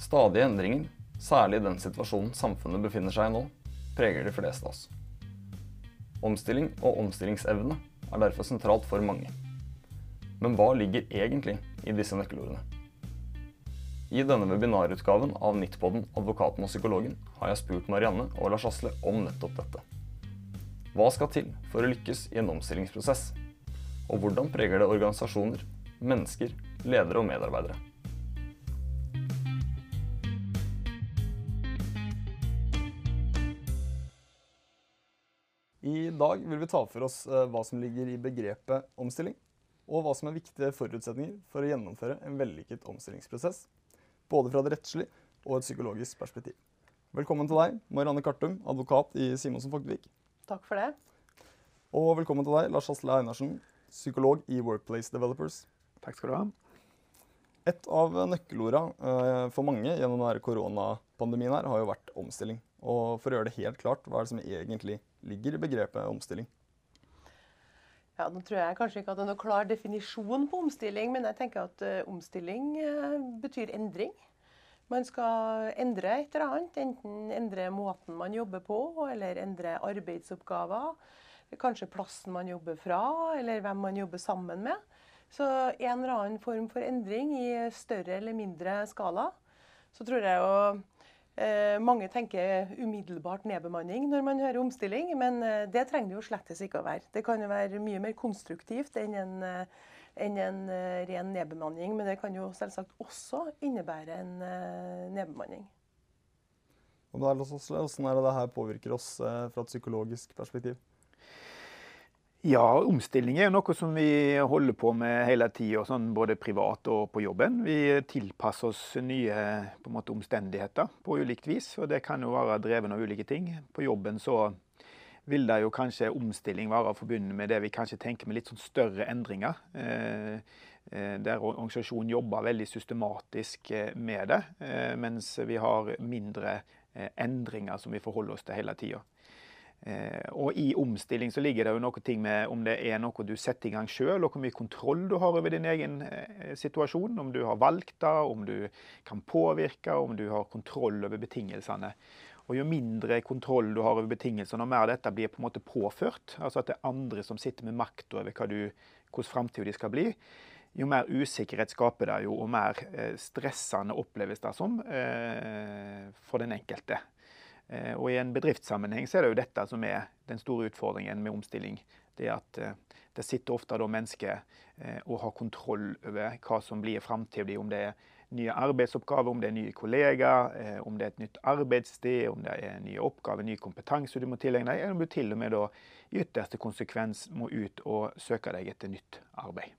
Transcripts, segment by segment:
Stadige endringer, særlig i den situasjonen samfunnet befinner seg i nå, preger de fleste av oss. Omstilling og omstillingsevne er derfor sentralt for mange. Men hva ligger egentlig i disse nøkkelordene? I denne webinarutgaven av Nittpodden Advokaten og psykologen har jeg spurt Marianne og Lars Asle om nettopp dette. Hva skal til for å lykkes i en omstillingsprosess? Og hvordan preger det organisasjoner, mennesker, ledere og medarbeidere? I dag vil vi ta for oss eh, hva som ligger i begrepet omstilling, og hva som er viktige forutsetninger for å gjennomføre en vellykket omstillingsprosess, både fra et rettslig og et psykologisk perspektiv. Velkommen til deg, Marianne Kartum, advokat i Simonsen Fogdvik. Takk for det. Og velkommen til deg, Lars Hasle Einarsen, psykolog i Workplace Developers. Takk skal du ha. Et av nøkkelorda eh, for mange gjennom denne koronapandemien her, har jo vært omstilling. Og for å gjøre det helt klart, hva er det som egentlig ligger i begrepet omstilling? Ja, Nå tror jeg kanskje ikke at det er noen klar definisjon på omstilling, men jeg tenker at uh, omstilling uh, betyr endring. Man skal endre et eller annet. Enten endre måten man jobber på, eller endre arbeidsoppgaver. Kanskje plassen man jobber fra, eller hvem man jobber sammen med. Så en eller annen form for endring i større eller mindre skala. Så tror jeg jo Eh, mange tenker umiddelbart nedbemanning når man hører omstilling, men eh, det trenger det jo slettes ikke å være. Det kan jo være mye mer konstruktivt enn en, eh, enn en ren nedbemanning. Men det kan jo selvsagt også innebære en nedbemanning. Hvordan er det det her påvirker oss fra et psykologisk perspektiv? Ja, omstilling er noe som vi holder på med hele tida, sånn både privat og på jobben. Vi tilpasser oss nye måte, omstendigheter på ulikt vis, og det kan jo være dreven av ulike ting. På jobben så vil det jo kanskje omstilling være forbundet med det vi kanskje tenker med litt sånn større endringer. Eh, eh, der organisasjonen jobber veldig systematisk eh, med det, mens vi har mindre endringer som vi forholder oss til hele tida. Eh, og i omstilling så ligger det jo noe ting med om det er noe du setter i gang sjøl, og hvor mye kontroll du har over din egen eh, situasjon. Om du har valgt det, om du kan påvirke, om du har kontroll over betingelsene. Og Jo mindre kontroll du har over betingelsene, og mer dette blir på en måte påført, altså at det er andre som sitter med makt over hva du, hvordan framtida di skal bli, jo mer usikkerhet skaper det jo, og mer eh, stressende oppleves det som for den enkelte. Eh, og I en bedriftssammenheng så er det jo dette som er den store utfordringen med omstilling. Det at eh, det sitter ofte da mennesker eh, og har kontroll over hva som blir framtida. Om det er nye arbeidsoppgaver, om det er nye kollegaer, om det er et nytt arbeidssted, om det er nye oppgaver, ny kompetanse du må tilegne deg, eller om du til og med da i ytterste konsekvens må ut og søke deg etter nytt arbeid.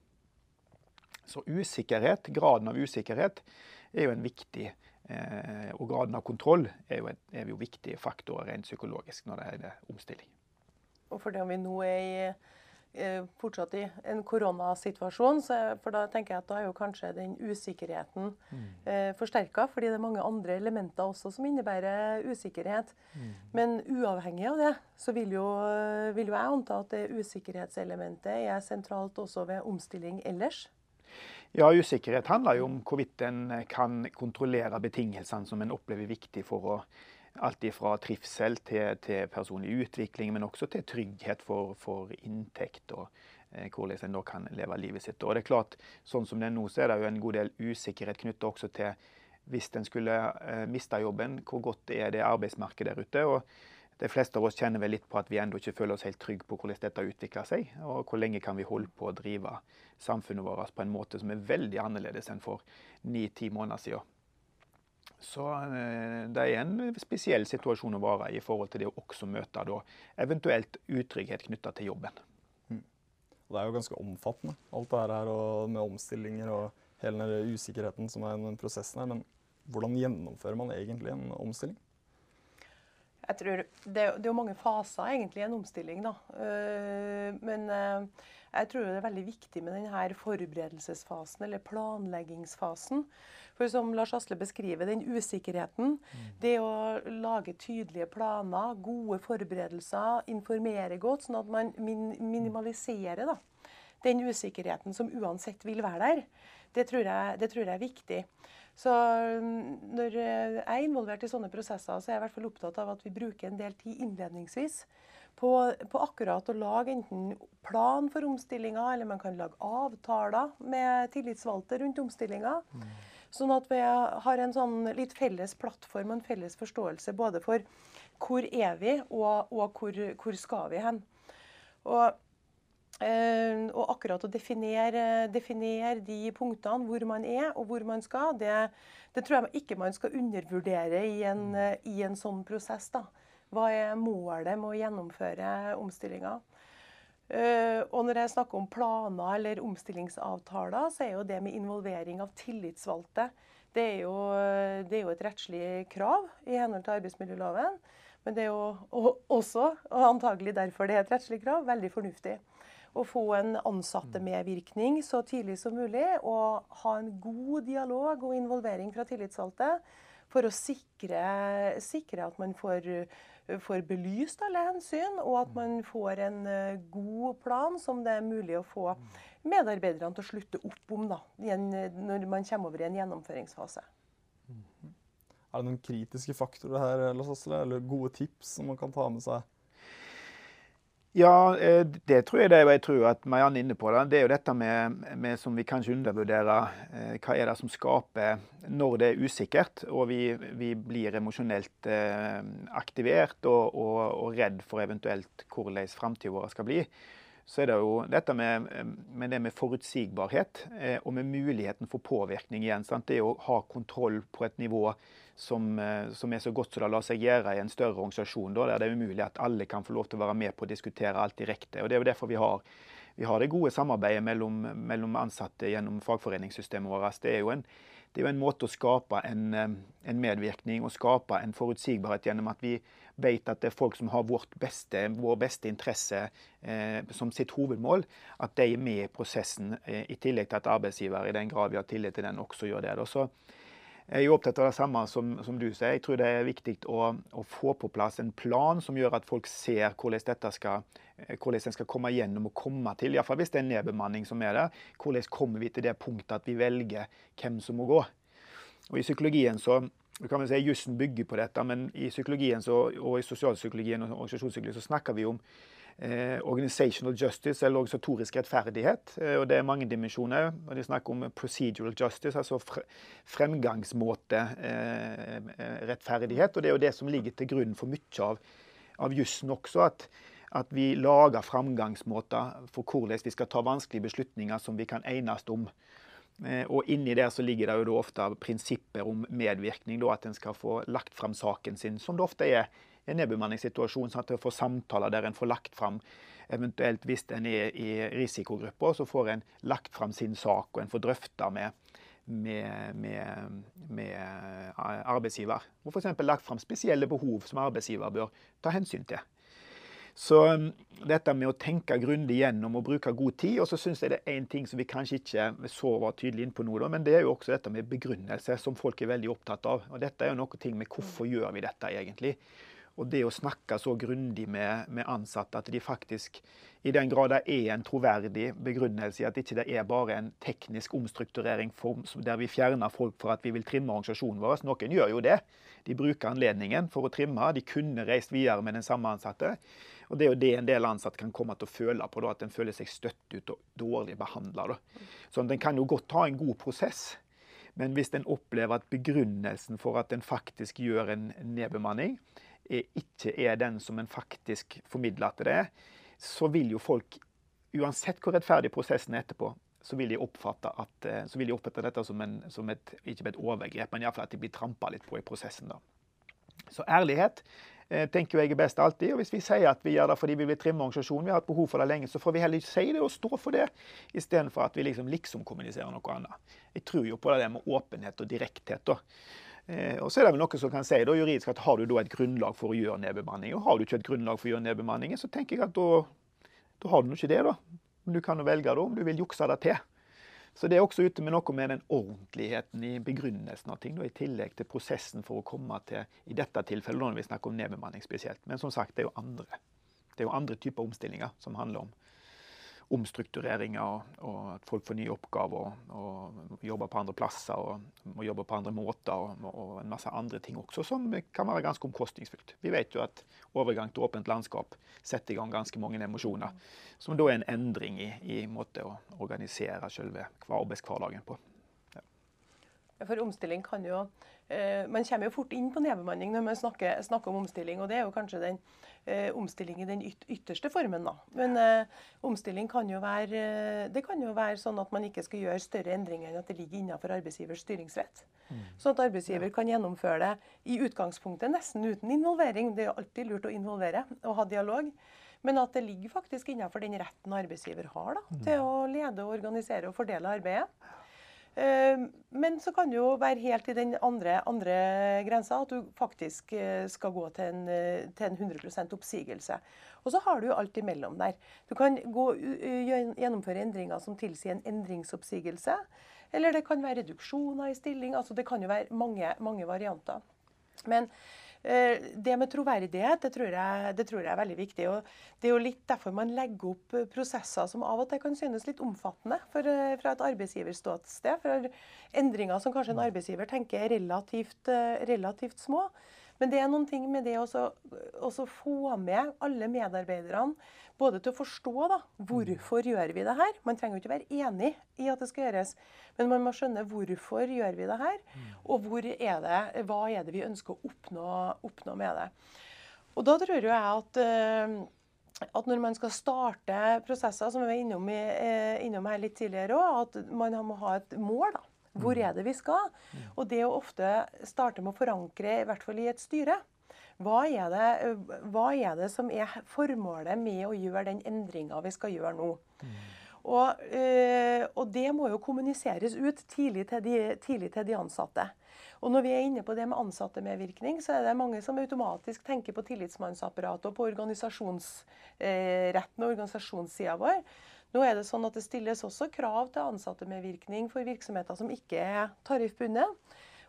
Så usikkerhet, graden av usikkerhet er jo en viktig og graden av kontroll er jo, et, er jo viktige faktorer rent psykologisk når det er omstilling. Og fordi vi nå er i, eh, fortsatt i en koronasituasjon, for da tenker jeg at da er jo kanskje den usikkerheten mm. eh, forsterka. Fordi det er mange andre elementer også som innebærer usikkerhet. Mm. Men uavhengig av det, så vil jo, vil jo jeg anta at det usikkerhetselementet er sentralt også ved omstilling ellers. Ja, Usikkerhet handler jo om hvorvidt en kan kontrollere betingelsene som en opplever viktig for å Alt fra trivsel til, til, personlig utvikling, men også til trygghet for, for inntekt. og eh, hvordan en da kan leve livet sitt. Og det er klart, Sånn som det er nå, så er det jo en god del usikkerhet knyttet også til hvis en skulle eh, miste jobben, hvor godt er det arbeidsmarkedet der ute. og de fleste av oss kjenner vel litt på at vi ennå ikke føler oss helt trygge på hvordan dette utvikler seg. Og hvor lenge kan vi holde på å drive samfunnet vårt på en måte som er veldig annerledes enn for ni-ti måneder siden. Så eh, det er en spesiell situasjon å være i i forhold til det å også møte da, eventuelt utrygghet knytta til jobben. Mm. Det er jo ganske omfattende, alt det her med omstillinger og hele den usikkerheten som er i den prosessen her. Men hvordan gjennomfører man egentlig en omstilling? Jeg tror det, det, er jo mange faser egentlig i en omstilling. da. Uh, men uh, jeg tror det er veldig viktig med denne forberedelsesfasen, eller planleggingsfasen. For som Lars Asle beskriver, den usikkerheten. Mm. Det å lage tydelige planer, gode forberedelser, informere godt, sånn at man min minimaliserer da, den usikkerheten som uansett vil være der. Det tror jeg, det tror jeg er viktig. Så når jeg er involvert i sånne prosesser, så er jeg i hvert fall opptatt av at vi bruker en del tid innledningsvis på, på akkurat å lage enten plan for omstillinga, eller man kan lage avtaler med tillitsvalgte rundt omstillinga. Mm. Sånn at vi har en sånn litt felles plattform og en felles forståelse både for hvor er vi, og, og hvor, hvor, skal vi hen. Og, og akkurat å definere, definere, de punktene, hvor man er og hvor man skal, det, det tror jeg ikke man skal undervurdere i en, i en sånn prosess. da. Hva er målet med å gjennomføre omstillinga? Uh, og når jeg snakker om planer eller omstillingsavtaler, så er jo det med involvering av tillitsvalgte det er, jo, det er jo et rettslig krav i henhold til arbeidsmiljøloven. Men det er jo også, og antagelig derfor det er et rettslig krav, veldig fornuftig å få en ansattemedvirkning så tidlig som mulig. Og ha en god dialog og involvering fra tillitsvalgte for å sikre, sikre at man får får belyst alle hensyn, og at man får en eh, god plan som det er mulig å få medarbeiderne til å slutte opp om da, når man kommer over i en gjennomføringsfase. Er det noen kritiske faktorer her, eller gode tips som man kan ta med seg ja, eh, det tror jeg det er. Jeg tror at Marianne er inne på det. Det er jo dette med, med som vi kanskje undervurderer. Eh, hva er det som skaper når det er usikkert og vi, vi blir emosjonelt eh, aktivert og, og, og, redd for eventuelt hvordan framtida vår skal bli. Så er det jo dette med, med det med forutsigbarhet og med muligheten for påvirkning igjen. Sant? Det å ha kontroll på et nivå som, eh, som, er så godt som det lar seg gjøre i en større organisasjon, da, der det er umulig at alle kan få lov til å være med på å diskutere alt direkte. Og Det er jo derfor vi har, vi har det gode samarbeidet mellom, mellom, ansatte gjennom fagforeningssystemet vårt. Det er jo en, det er jo en måte å skape en, eh, en, medvirkning og skape en forutsigbarhet gjennom at vi vet at det er folk som har vårt beste, vår beste interesse eh, som sitt hovedmål, at de er med i prosessen, eh, i tillegg til at arbeidsgiver, i den grad vi har tillit til den, også gjør det. Så jeg er opptatt av det samme som, som, du sier. Jeg tror det er viktig å, å, få på plass en plan som gjør at folk ser hvordan dette skal, eh, hvordan en skal komme gjennom og komme til. Iallfall hvis det er nedbemanning som er der. Hvordan kommer vi til det punktet at vi velger hvem som må gå. Og I psykologien så kan vi si Jussen bygger på dette, men i psykologien så, og i sosialpsykologien og så snakker vi om organizational justice, eller organisatorisk rettferdighet. Eh, og Det er mange dimensjoner. og De snakker om procedural justice, altså fremgangsmåte-rettferdighet. Eh, og Det er jo det som ligger til grunn for mye av, av jussen også. at at vi lager framgangsmåter for hvordan vi skal ta vanskelige beslutninger som vi kan enes om. Eh, og inni der så ligger det jo ofte prinsipper om medvirkning. Da, at en skal få lagt fram saken sin, som det ofte er en nedbemanningssituasjon. sånn at en får samtaler der en får lagt fram Eventuelt hvis en er i risikogrupper, så får en lagt fram sin sak, og en får drøfta med, med, med, med, arbeidsgiver. Og f.eks. lagt fram spesielle behov som arbeidsgiver bør ta hensyn til. Så um, dette med å tenke grundig gjennom og bruke god tid. Og så syns jeg det er én ting som vi kanskje ikke så var tydelig inn på nå, men det er jo også dette med begrunnelse, som folk er veldig opptatt av. Og dette er jo noe ting med hvorfor gjør vi dette egentlig. Og det å snakke så grundig med, med, ansatte at de faktisk, i den grad det er en troverdig begrunnelse i at ikke det ikke er bare en teknisk omstrukturering for, der vi fjerner folk for at vi vil trimme organisasjonen vår. Noen gjør jo det. De bruker anledningen for å trimme. De kunne reist videre med den samme ansatte. Og Det er jo det en del ansatte kan komme til å føle på, da, at en føler seg støtt ut og dårlig behandla. Så en kan jo godt ha en god prosess. Men hvis en opplever at begrunnelsen for at en faktisk gjør en nedbemanning, ikke er den som en faktisk formidler at det er, så vil jo folk, uansett hvor rettferdig prosessen er etterpå, så vil de oppfatte, at, eh, vil de oppfatte dette som, en, som et, ikke et overgrep, men iallfall at de blir trampa litt på i prosessen. da. Så ærlighet eh, tenker jeg er best alltid. Og hvis vi sier at vi gjør det fordi vi vil trimme organisasjonen, vi har hatt behov for det lenge, så får vi heller si det og stå for det, istedenfor at vi liksom, liksom kommuniserer noe annet. Jeg tror jo på det med åpenhet og direkthet. da. Eh, og så er det vel noe som kan si da, juridisk at har du da et grunnlag for å gjøre nedbemanning. Og har du ikke et grunnlag for å gjøre nedbemanning, så tenker jeg at da, da har du ikke det. da. Men du kan jo velge da, om du vil jukse det til. Så det er også ute med noe med den ordentligheten i begrunnelsen av ting, da, i tillegg til prosessen for å komme til, i dette tilfellet når vi snakker om nedbemanning spesielt. Men som sagt, det er jo andre, det er jo andre typer omstillinger som handler om omstruktureringer, og, at folk får nye oppgaver og, og jobber på andre plasser og må jobbe på andre måter. Og, og, en masse andre ting også som kan være ganske omkostningsfullt. Vi vet jo at overgang til åpent landskap setter i gang ganske mange emosjoner, som da er en endring i, i måte å organisere selve arbeidshverdagen på. For omstilling kan jo Eh, man kommer jo fort inn på nedbemanning når man snakker, snakker, om omstilling. Og det er jo kanskje den eh, omstilling i den yt ytterste formen, da. Men eh, omstilling kan jo være Det kan jo være sånn at man ikke skal gjøre større endringer enn at det ligger innenfor arbeidsgivers styringsrett. Mm. Sånn at arbeidsgiver ja. kan gjennomføre det i utgangspunktet nesten uten involvering. Det er alltid lurt å involvere og ha dialog. Men at det ligger faktisk innenfor den retten arbeidsgiver har da, mm. til å lede, organisere og fordele arbeidet. Eh, men så kan det jo være helt i den andre, andre grensa at du faktisk eh, skal gå til en, eh, til en 100% oppsigelse. Og så har du jo alt imellom der. Du kan gå, gjennomføre endringer som tilsier en endringsoppsigelse. Eller det kan være reduksjoner i stilling. altså Det kan jo være mange, mange varianter. Men det med troverdighet det tror, jeg, det tror, jeg, er veldig viktig. og Det er jo litt derfor man legger opp eh, prosesser som av og til kan synes litt omfattende for, eh, fra et arbeidsgiverståsted. For endringer som kanskje en arbeidsgiver tenker er relativt, relativt små. Men det er noen ting med det å få med alle medarbeiderne både til å forstå da, hvorfor gjør vi det her. Man trenger jo ikke være enig i at det skal gjøres, men man må skjønne hvorfor gjør vi det her, og er det, hva er det vi ønsker å oppnå, oppnå med det. Og da tror jeg at, eh, at når man skal starte prosesser, som vi var innom, i, eh, innom her litt tidligere òg, at man må ha et mål. da. Hvor er det vi skal? Og det å ofte starte med å forankre, i hvert fall i et styre, hva er, det, hva er det som er formålet med å gjøre den endringa vi skal gjøre nå? Mm. Og, og, det må jo kommuniseres ut tidlig til, de, tidlig til de ansatte. Og når vi er inne på det med ansatte-medvirkning, så er det mange som automatisk tenker på tillitsmannsapparatet og på organisasjonsretten og organisasjonssida vår. Nå er det sånn at det stilles også krav til ansatte-medvirkning for virksomheter som ikke er tariffbundet.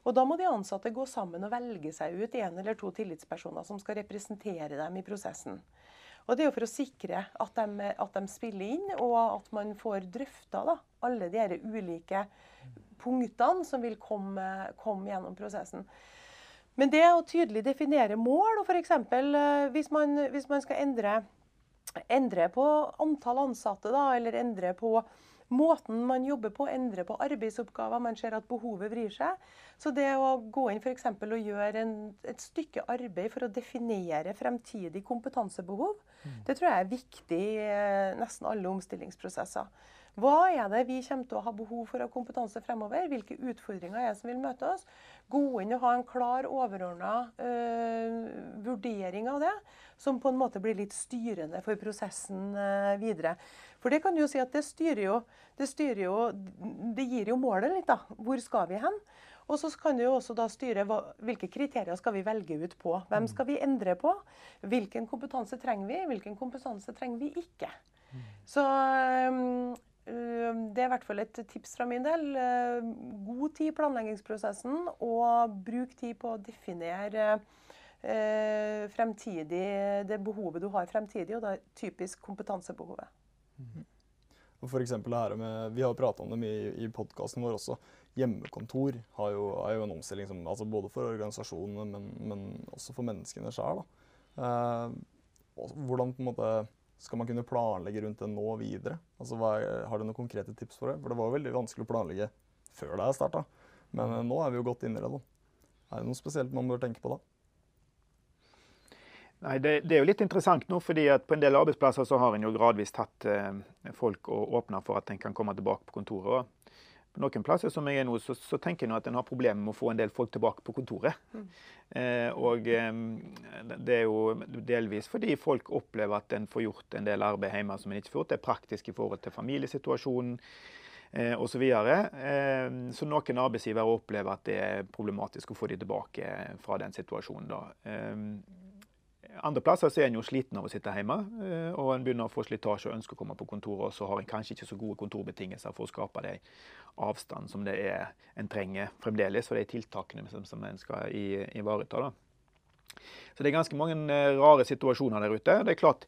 Og Da må de ansatte gå sammen og velge seg ut en eller to tillitspersoner som skal representere dem i prosessen. Og Det er jo for å sikre at de, at de spiller inn, og at man får drøfta alle de ulike punktene som vil komme, komme, gjennom prosessen. Men det å tydelig definere mål, og f.eks. Eh, hvis, hvis man skal endre, endre på antall ansatte, da, eller endre på måten man jobber på, endre på arbeidsoppgaver. Man ser at behovet vrir seg. Så det å gå inn for og gjøre en, et stykke arbeid for å definere fremtidig kompetansebehov, mm. det tror jeg er viktig i eh, nesten alle omstillingsprosesser. Hva er det vi kommer til å ha behov for av kompetanse fremover? Hvilke utfordringer er det som vil møte oss? Gå inn og ha en klar, overordna uh, vurdering av det, som på en måte blir litt styrende for prosessen uh, videre. For det kan du jo si at det styrer jo Det, styrer jo, det gir jo målet litt, da. Hvor skal vi hen? Og så kan du jo også da styre hva, hvilke kriterier skal vi velge ut på. Hvem skal vi endre på? Hvilken kompetanse trenger vi? Hvilken kompetanse trenger vi ikke? Så um, det er i hvert fall et tips fra min del. God tid i planleggingsprosessen, og bruk tid på å definere uh, fremtidig, det behovet du har fremtidig, og det er typisk kompetansebehovet. Mm. Og for her med, Vi har prata om det mye i, i podkasten vår også. Hjemmekontor jo, er jo en omstilling som, altså både for organisasjonene, men, men også for menneskene sjøl. Eh, hvordan på en måte skal man kunne planlegge rundt det nå videre? Altså, er, har du noen konkrete tips for det? For det var jo veldig vanskelig å planlegge før det her starta. Men eh, nå er vi jo godt inne i det. da. Er det noe spesielt man bør tenke på da? Nei, det, det, er jo litt interessant nå, fordi at på en del arbeidsplasser så har en jo gradvis tatt eh, folk og åpna for at en kan komme tilbake på kontoret. På noen plasser som jeg er nå, så, så tenker jeg at en har problemer med å få en del folk tilbake på kontoret. Mm. Eh, og det er jo delvis fordi folk opplever at en får gjort en del arbeid hjemme som en ikke får gjort. Det er praktisk i forhold til familiesituasjonen eh, osv. Så, videre. eh, så noen arbeidsgivere opplever at det er problematisk å få de tilbake fra den situasjonen. da. Eh, andre plasser så er en jo sliten av å sitte hjemme, eh, og en begynner å få slitasje og ønsker å komme på kontoret, og så har en kanskje ikke så gode kontorbetingelser for å skape de avstand som det er en trenger fremdeles for de tiltakene som, som en skal ivareta. Så det er ganske mange eh, rare situasjoner der ute. Det er klart,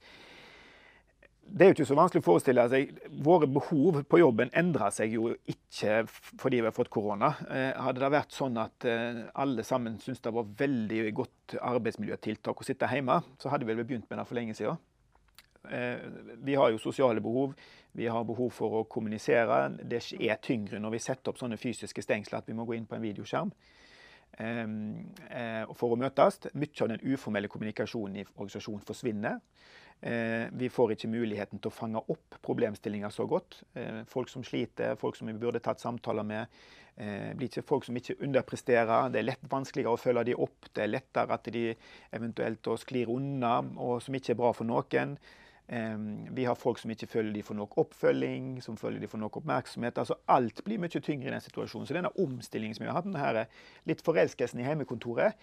det er jo ikke så vanskelig å forestille seg. Våre behov på jobben endrer seg jo ikke fordi vi har fått korona. Eh, hadde det vært sånn at eh, alle sammen syntes det var veldig godt arbeidsmiljøtiltak å sitte hjemme, så hadde vi vel begynt med det for lenge siden. Eh, vi har jo sosiale behov. Vi har behov for å kommunisere. Det er tyngre når vi setter opp sånne fysiske stengsler at vi må gå inn på en videoskjerm for å møtes. Mye av den uformelle kommunikasjonen i organisasjonen forsvinner. Eh, vi får ikke muligheten til å fange opp problemstillinger så godt. Eh, folk som sliter, folk som vi burde tatt samtaler med. Eh, blir ikke folk som ikke underpresterer. Det er lett vanskeligere å følge dem opp. Det er lettere at de eventuelt sklir unna, og som ikke er bra for noen. Vi har folk som ikke føler de får nok oppfølging, som føler de får nok oppmerksomhet. Altså Alt blir mye tyngre i den situasjonen. Så denne omstillingen som vi har hatt, denne litt forelskelsen i hjemmekontoret,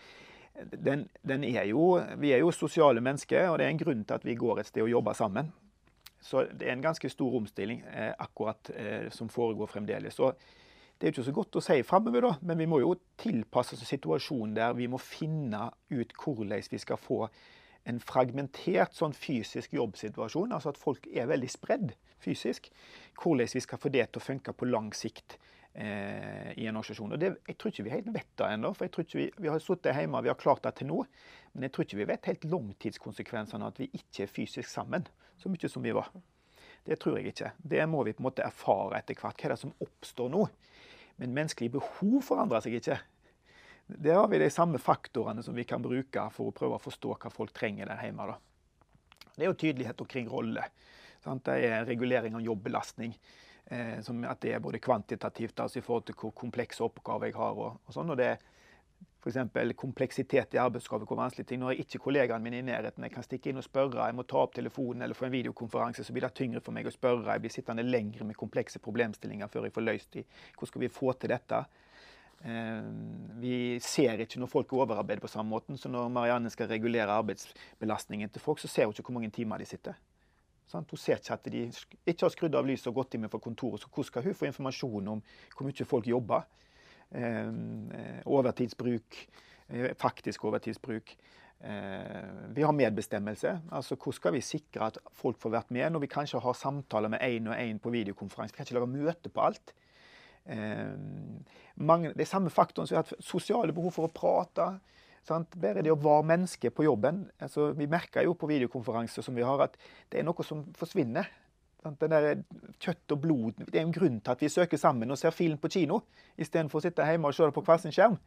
den, den er jo, vi er jo sosiale mennesker, og det er en grunn til at vi går et sted og jobber sammen. Så det er en ganske stor omstilling eh, akkurat eh, som foregår fremdeles. Så det er jo ikke så godt å si framover, da, men vi må jo tilpasse oss situasjonen der vi må finne ut hvordan vi skal få en fragmentert sånn fysisk jobbsituasjon, altså at folk er veldig spredd fysisk. Hvordan vi skal få det til å funke på lang sikt eh, i en organisasjon. Og det, Jeg tror ikke vi helt vet det ennå. For vi, vi har sittet hjemme vi har klart det til nå. Men jeg tror ikke vi vet helt langtidskonsekvensene av at vi ikke er fysisk sammen så mye som vi var. Det tror jeg ikke. Det må vi på en måte erfare etter hvert. Hva er det som oppstår nå? Men menneskelige behov forandrer seg ikke. Der har vi de samme faktorene som vi kan bruke for å prøve å forstå hva folk trenger der hjemme. Da. Det er jo tydelighet omkring rolle. Det er regulering av jobbelastning. Eh, at det er både kvantitativt altså i forhold til hvor komplekse oppgaver jeg har. og, og sånn, og det F.eks. kompleksitet i arbeidsoppgaver. Hvor vanskelig ting. Når jeg ikke kollegaene mine i nærheten, jeg kan stikke inn og spørre, jeg må ta opp telefonen eller få en videokonferanse, så blir det tyngre for meg å spørre. Jeg blir sittende lengre med komplekse problemstillinger før jeg får løst de. Hvordan skal vi få til dette? Eh, vi ser ikke når folk overarbeider på samme måten. Så når Marianne skal regulere arbeidsbelastningen til folk, så ser hun ikke hvor mange timer de sitter. Sant? Hun ser ikke at de ikke har skrudd av lyset og gått inn fra kontoret. Så hvordan skal hun få informasjon om hvor mye folk jobber? Ehm, eh, overtidsbruk, eh, faktisk overtidsbruk. Eh, vi har medbestemmelse. altså Hvordan skal vi sikre at folk får vært med når vi kanskje har samtaler med én og én på videokonferanse? Vi kan ikke lage møte på alt. Eh, mange, er samme faktoren som vi har hatt sosiale behov for å prate. Sant? Bare det å være menneske på jobben. Altså, vi merker jo på videokonferanser som vi har, at det er noe som forsvinner. Sant? Kjøtt og blod Det er en grunn til at vi søker sammen og ser film på kino istedenfor å sitte hjemme og se det på hver sin skjerm.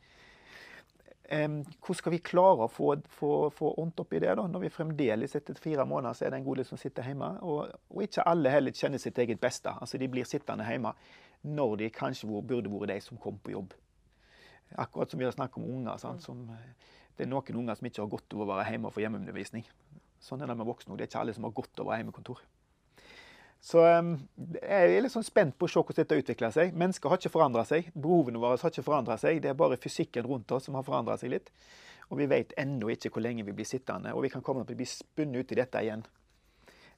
Um, hvordan skal vi klare å få, få, få ordnet opp i det, da, når vi fremdeles etter fire måneder så er det en god del som sitter hjemme? Og, og, ikke alle heller kjenner sitt eget beste. Altså De blir sittende hjemme når de kanskje burde vært de som kom på jobb. Akkurat som vi har snakket om unger. Sant? Som, eh, det er noen unger som ikke har godt av å være hjemme og få hjemmeundervisning. Sånn er det med voksne òg. Det er ikke alle som har godt av å ha hjemmekontor. Så um, jeg er litt sånn spent på å se hvordan dette utvikler seg. Mennesker har ikke forandra seg. Behovene våre har ikke forandra seg. Det er bare fysikken rundt oss som har forandra seg litt. Og vi vet ennå ikke hvor lenge vi blir sittende. Og vi kan komme til å bli spunnet ut i dette igjen.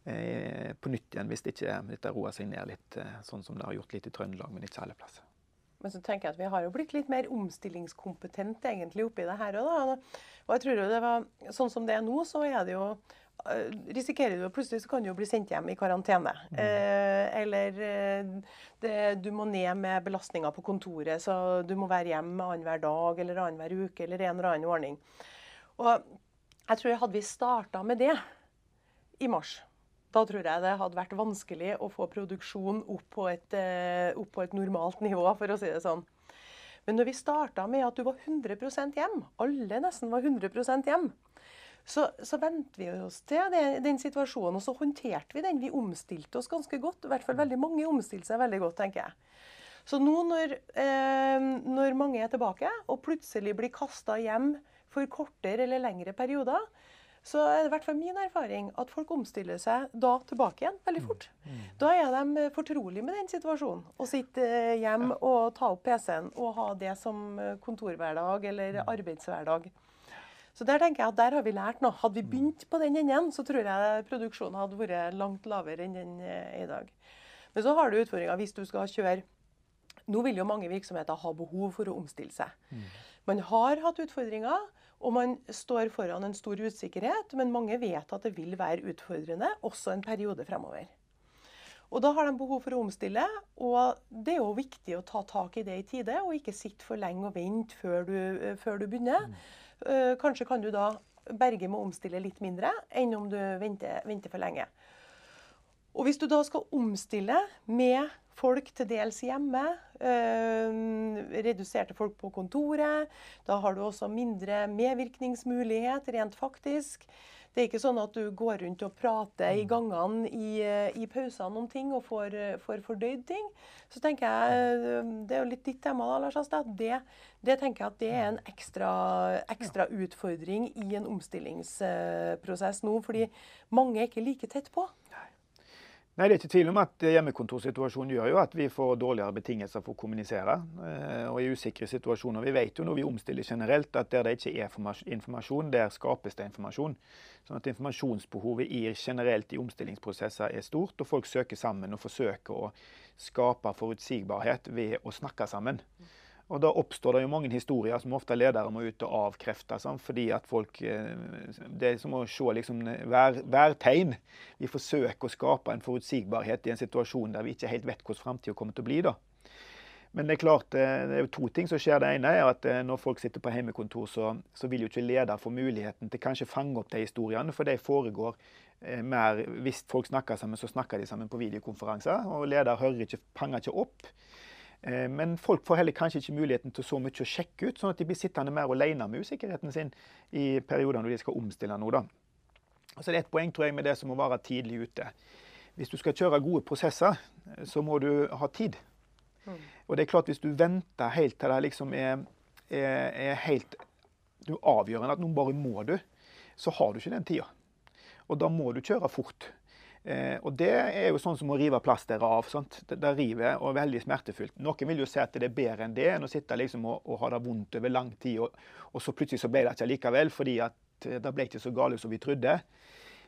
Eh, på nytt igjen hvis ikke dette roer seg ned litt, eh, sånn som det har gjort litt i Trøndelag, men ikke alle plasser. Men så tenker jeg at vi har jo blitt litt mer omstillingskompetente egentlig oppi det her òg. Og jeg tror jo det var sånn som det er nå, så er det jo eh, risikerer du plutselig så kan du jo bli sendt hjem i karantene. Mm. Eh, eller eh, det, du må ned med belastninga på kontoret, så du må være hjemme annenhver dag eller annenhver uke eller en eller annen ordning. Og jeg tror hadde vi starta med det i mars, da tror jeg det hadde vært vanskelig å få produksjon opp på, et, eh, opp på et, normalt nivå, for å si det sånn. Men når vi starta med at du var 100% hjem, alle nesten var 100% hjem, så, så vente vi oss til den, den situasjonen, og så håndterte vi den. Vi omstilte oss ganske godt. I hvert fall veldig mange omstilte seg veldig godt, tenker jeg. Så nå når, eh, når mange er tilbake, og plutselig blir kasta hjem for kortere eller lengre perioder, så er det i hvert fall min erfaring at folk omstiller seg da tilbake igjen veldig fort. Mm. Mm. Da er de fortrolige med den situasjonen. Å sitte hjem og ta opp PC-en og ha det som kontorhverdag eller mm. arbeidshverdag. Så der tenker jeg at der har vi lært noe. Hadde vi begynt på den enden, så tror jeg produksjonen hadde vært langt lavere enn den er i dag. Men så har du utfordringa hvis du skal kjøre Nå vil jo mange virksomheter ha behov for å omstille seg. Man har hatt utfordringer, og man står foran en stor usikkerhet, men mange vet at det vil være utfordrende også en periode fremover. Og Da har de behov for å omstille, og det er jo viktig å ta tak i det i tide, og ikke sitte for lenge og vente før du, før du begynner. Mm. Kanskje kan du da berge med å omstille litt mindre enn om du venter, venter for lenge. Og Hvis du da skal omstille med folk til dels hjemme, øh, reduserte folk på kontoret, da har du også mindre medvirkningsmulighet rent faktisk. Det er ikke sånn at du går rundt og prater i mm. gangene i, i pausene om ting og får, får, fordøyd ting. Så tenker jeg, Det er jo litt ditt tema, da, Lars Astad. Det, det, tenker jeg at det er en ekstra, ekstra utfordring i en omstillingsprosess nå. Fordi mange er ikke like tett på. Nei, Det er ikke tvil om at hjemmekontorsituasjonen gjør jo at vi får dårligere betingelser for å kommunisere. Eh, og i usikre situasjoner. Vi vet jo når vi omstiller generelt at der det ikke er informasjon, der skapes det informasjon. Sånn at Informasjonsbehovet i, generelt i omstillingsprosesser er stort, og folk søker sammen og forsøker å skape forutsigbarhet ved å snakke sammen. Og Da oppstår det jo mange historier som ofte ledere må ut og avkrefte. Sånn, fordi at folk, eh, Det er som å se liksom, hver, hver, tegn. Vi forsøker å skape en forutsigbarhet i en situasjon der vi ikke helt vet hvordan framtida kommer til å bli. da. Men det er klart, eh, det er jo to ting som skjer. Det ene er at eh, når folk sitter på hjemmekontor, så, så vil jo ikke leder få muligheten til kanskje fange opp de historiene. For de foregår mer Hvis folk snakker sammen, så snakker de sammen på videokonferanser. Og leder hører ikke, fanger ikke opp. Eh, men folk får heller kanskje ikke muligheten til så mye å sjekke ut, sånn at de blir sittende mer alene med usikkerheten sin i perioder når de skal omstille noe. Så det er et poeng tror jeg, med det som å være tidlig ute. Hvis du skal kjøre gode prosesser, så må du ha tid. Mm. Og det er klart Hvis du venter helt til det liksom er, er, er helt du avgjørende at noen bare må du, så har du ikke den tida. Og da må du kjøre fort. Eh, og Det er jo sånn som å rive plasteret av. Sant? Det, det river og er veldig smertefullt. Noen vil jo si at det er bedre enn det, enn å sitte liksom og, og, ha det vondt over lang tid, og, og så plutselig så ble det ikke likevel, fordi at det ble ikke så galt som vi trodde.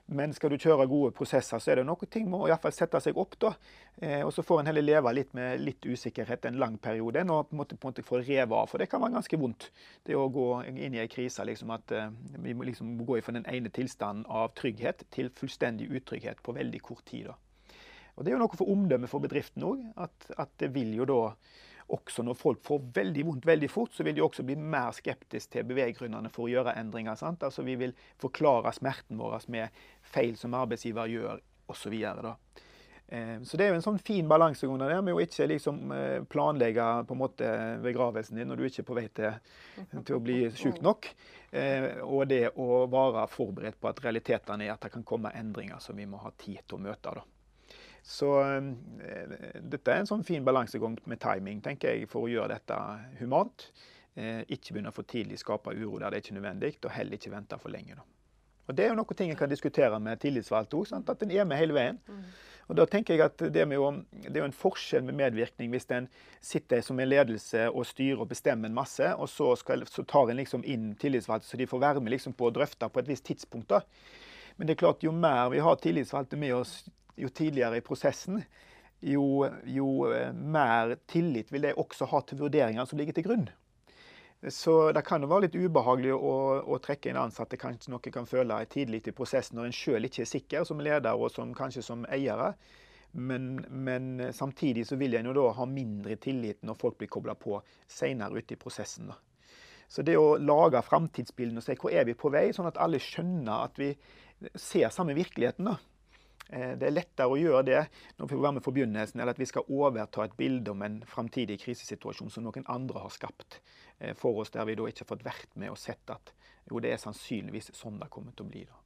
Men skal du kjøre gode prosesser, så er det noe ting må iallfall sette seg opp. da. Eh, og så får en heller leve litt med litt usikkerhet en lang periode enn på en måte, på en måte få revet av. For det kan være ganske vondt det å gå inn i ei krise. Liksom, at eh, vi må liksom gå fra den ene tilstanden av trygghet til fullstendig utrygghet på veldig kort tid. da. Og Det er jo noe for omdømmet for bedriften òg. At, at det vil jo da også når folk får veldig vondt veldig fort, så vil de også bli mer skeptiske til beveggrunnene for å gjøre endringer. Sant? Altså Vi vil forklare smerten vår med feil som arbeidsgiver gjør, osv. Så, eh, så det er jo en sånn fin balansegang der med å ikke liksom eh, planlegge på en måte begravelsen din når du ikke er på vei til, til å bli syk nok. Eh, og det å være forberedt på at realitetene er at det kan komme endringer som vi må ha tid til å møte. da. Så eh, dette er en sånn fin balansegang med timing tenker jeg, for å gjøre dette humant. Eh, ikke begynne for tidlig skape uro der det er ikke nødvendig, og heller ikke vente for lenge. Da. Og Det er jo noe ting en kan diskutere med tillitsvalgte òg, at en er med hele veien. Mm. Og da tenker jeg at det, jo, det, er jo en forskjell med medvirkning hvis en sitter som en ledelse og styrer og bestemmer en masse, og så, skal, så tar en liksom inn tillitsvalgte så de får være med liksom på å drøfte på et visst tidspunkt. da. Men det er klart, jo mer vi har tillitsvalgte med oss jo tidligere i prosessen, jo, jo, eh, mer tillit vil de også ha til vurderingene som ligger til grunn. Så det kan jo være litt ubehagelig å, å trekke inn ansatte kanskje noen kan føle tidlig i prosessen når en sjøl ikke er sikker som leder og som, kanskje som eiere. Men, men, samtidig så vil en jo da ha mindre tillit når folk blir kobla på senere ute i prosessen. Da. Så det å lage framtidsbildene og se hvor er vi på vei, sånn at alle skjønner at vi ser samme virkeligheten. da. Eh, det er lettere å gjøre det når vi får begynnelsen, eller at vi skal overta et bilde om en framtidig krisesituasjon som noen andre har skapt eh, for oss, der vi da ikke har fått vært med og sett at jo, det er sannsynligvis sånn det kommer til å bli. Da.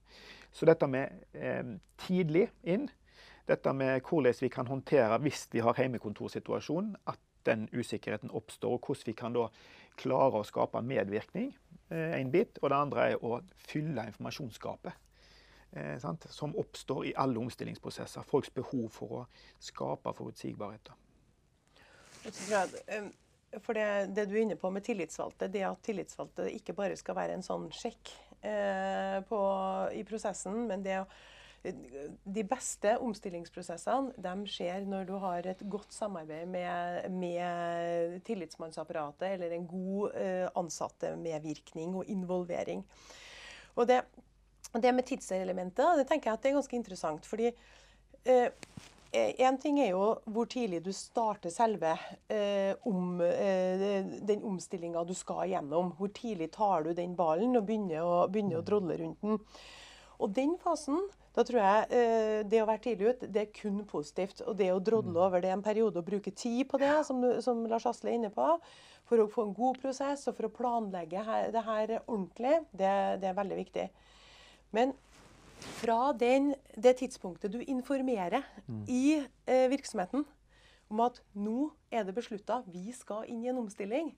Så dette med eh, tidlig inn, dette med hvordan vi kan håndtere hvis vi har hjemmekontorsituasjon, at den usikkerheten oppstår, og hvordan vi kan da klare å skape medvirkning, eh, en bit. Og det andre er å fylle informasjonsgapet eh, som oppstår i alle omstillingsprosesser. Folks behov for å skape forutsigbarhet. For det, det, du er inne på med tillitsvalgte, det at tillitsvalgte ikke bare skal være en sånn sjekk eh, på, i prosessen, men det de beste omstillingsprosessene de skjer når du har et godt samarbeid med, med tillitsmannsapparatet eller en god eh, ansatte-medvirkning og involvering. Og det, det med tidselementet det tenker jeg at det er ganske interessant. fordi uh, en ting er jo hvor tidlig du starter selve eh, om, eh, den omstillinga du skal gjennom. Hvor tidlig tar du den ballen og begynner å, begynner å drodle rundt den. Og den fasen, da tror jeg eh, det å være tidlig ut, det er kun positivt. Og det å drodle over det en periode og bruke tid på det, som, som Lars Asle er inne på, for å få en god prosess og for å planlegge her, det her ordentlig, det, det er veldig viktig. Men fra den, det tidspunktet du informerer mm. i eh, virksomheten om at nå er det beslutta, vi skal inn i en omstilling,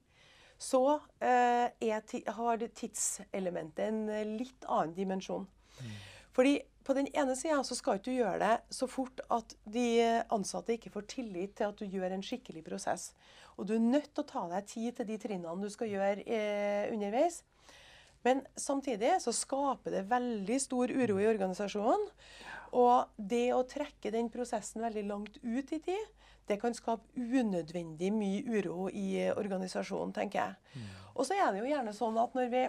så eh, er, har tidselementet en eh, litt annen dimensjon. Mm. Fordi på den ene sida så skal ikke du gjøre det så fort at de ansatte ikke får tillit til at du gjør en skikkelig prosess. Og du er nødt til å ta deg tid til de trinnene du skal gjøre eh, underveis. Men samtidig så skaper det veldig stor uro i organisasjonen. Og det å trekke den prosessen veldig langt ut i tid, det kan skape unødvendig mye uro i organisasjonen, tenker jeg. Mm. Og så er det jo gjerne sånn at når vi,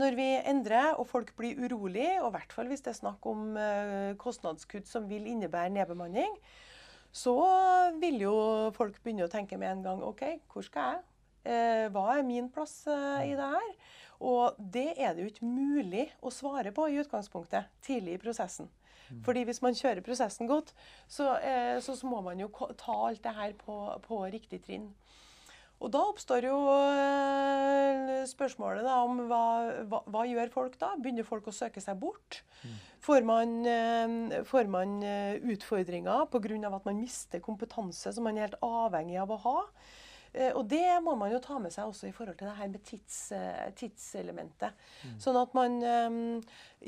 når vi endrer og folk blir urolig, og i hvert fall hvis det er snakk om uh, kostnadskutt som vil innebære nedbemanning, så vil jo folk begynne å tenke med en gang OK, hvor skal jeg? Uh, hva er min plass uh, i det her? Og det er det jo ikke mulig å svare på i utgangspunktet tidlig i prosessen. Mm. Fordi hvis man kjører prosessen godt, så, eh, så, må man jo ta alt det her på, på riktig trinn. Og da oppstår jo eh, spørsmålet da, om hva, hva, hva, gjør folk da? Begynner folk å søke seg bort? Mm. Får man, eh, får man eh, utfordringer pga. at man mister kompetanse som man er helt avhengig av å ha? Eh, og det må man jo ta med seg også i forhold til det her med tids, eh, tidselementet. Mm. Sånn at man eh,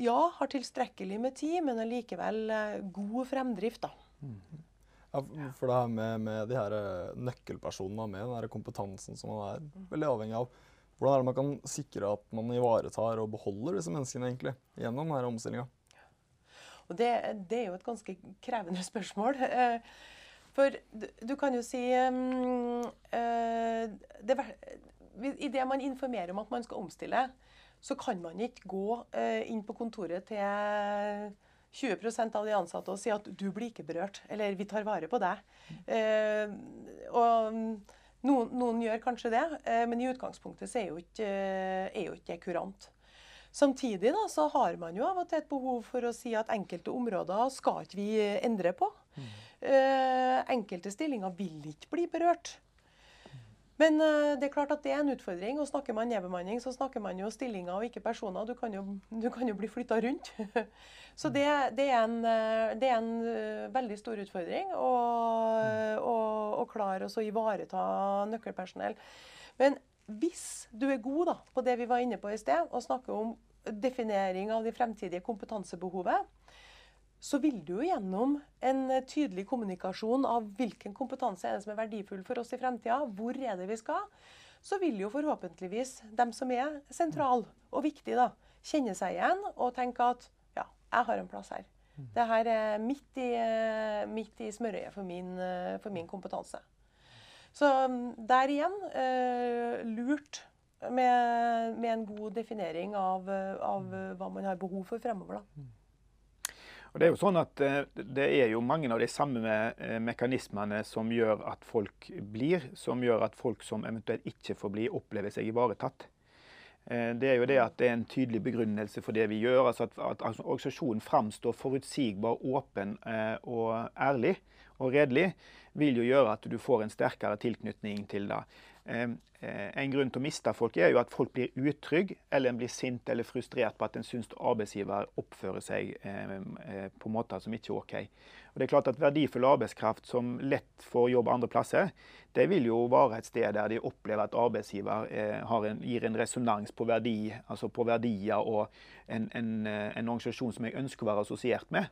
ja, har tilstrekkelig med tid, men allikevel god fremdrift. da. Mm. Ja, for det her med, med de her nøkkelpersonene, med den her kompetansen som man er mm. veldig avhengig av. Hvordan er det man kan sikre at man ivaretar og beholder disse menneskene egentlig gjennom denne omstillinga? Det, det, er jo et ganske krevende spørsmål. For du, du kan jo si um, uh, det, Idet man informerer om at man skal omstille, så kan man ikke gå uh, inn på kontoret til 20% av de ansatte og si at du blir ikke berørt, eller vi tar vare på deg. Uh, og noen, noen, gjør kanskje det, men i utgangspunktet så er jo ikke, er jo ikke det kurant. Samtidig da, så har man jo av og til et behov for å si at enkelte områder skal ikke vi endre på. Mm. Eh, enkelte stillinger vil ikke bli berørt. Men uh, det er klart at det er en utfordring. og Snakker man nedbemanning, så snakker man jo stillinger og ikke personer. Du kan jo, du kan jo bli flytta rundt. så det, det, er en, eh, det, er en, veldig stor utfordring å, å klare å ivareta nøkkelpersonell. Men hvis du er god da, på det vi var inne på i sted, og snakker om definering av de fremtidige kompetansebehovet, så vil du jo gjennom en tydelig kommunikasjon av hvilken kompetanse er det som er verdifull for oss i fremtida, hvor er det vi skal, så vil jo forhåpentligvis dem som er sentral og viktig, da, kjenne seg igjen og tenke at ja, jeg har en plass her. Det her er midt i, midt i smørøyet for min, for min kompetanse. Så mm, der igjen eh, lurt med, med, en god definering av, av, hva man har behov for fremover. da. Og Det er jo sånn at eh, det er jo mange av de samme eh, mekanismene som gjør at folk blir, som gjør at folk som eventuelt ikke får bli, opplever seg ivaretatt. Eh, det er jo det at det er en tydelig begrunnelse for det vi gjør. altså At, at organisasjonen framstår forutsigbar, åpen og ærlig og redelig, vil jo gjøre at du får en sterkere tilknytning til det. Eh, en grunn til å miste folk er jo at folk blir utrygge, eller en blir sint eller frustrert på at en syns arbeidsgiver oppfører seg eh, eh, på måter som ikke er OK. Og det er klart at Verdifull arbeidskraft som lett får jobb andre plasser, det vil jo være et sted der de opplever at arbeidsgiver en, gir en resonans på, verdi, altså på verdier og en, en, en organisasjon som jeg ønsker å være assosiert med.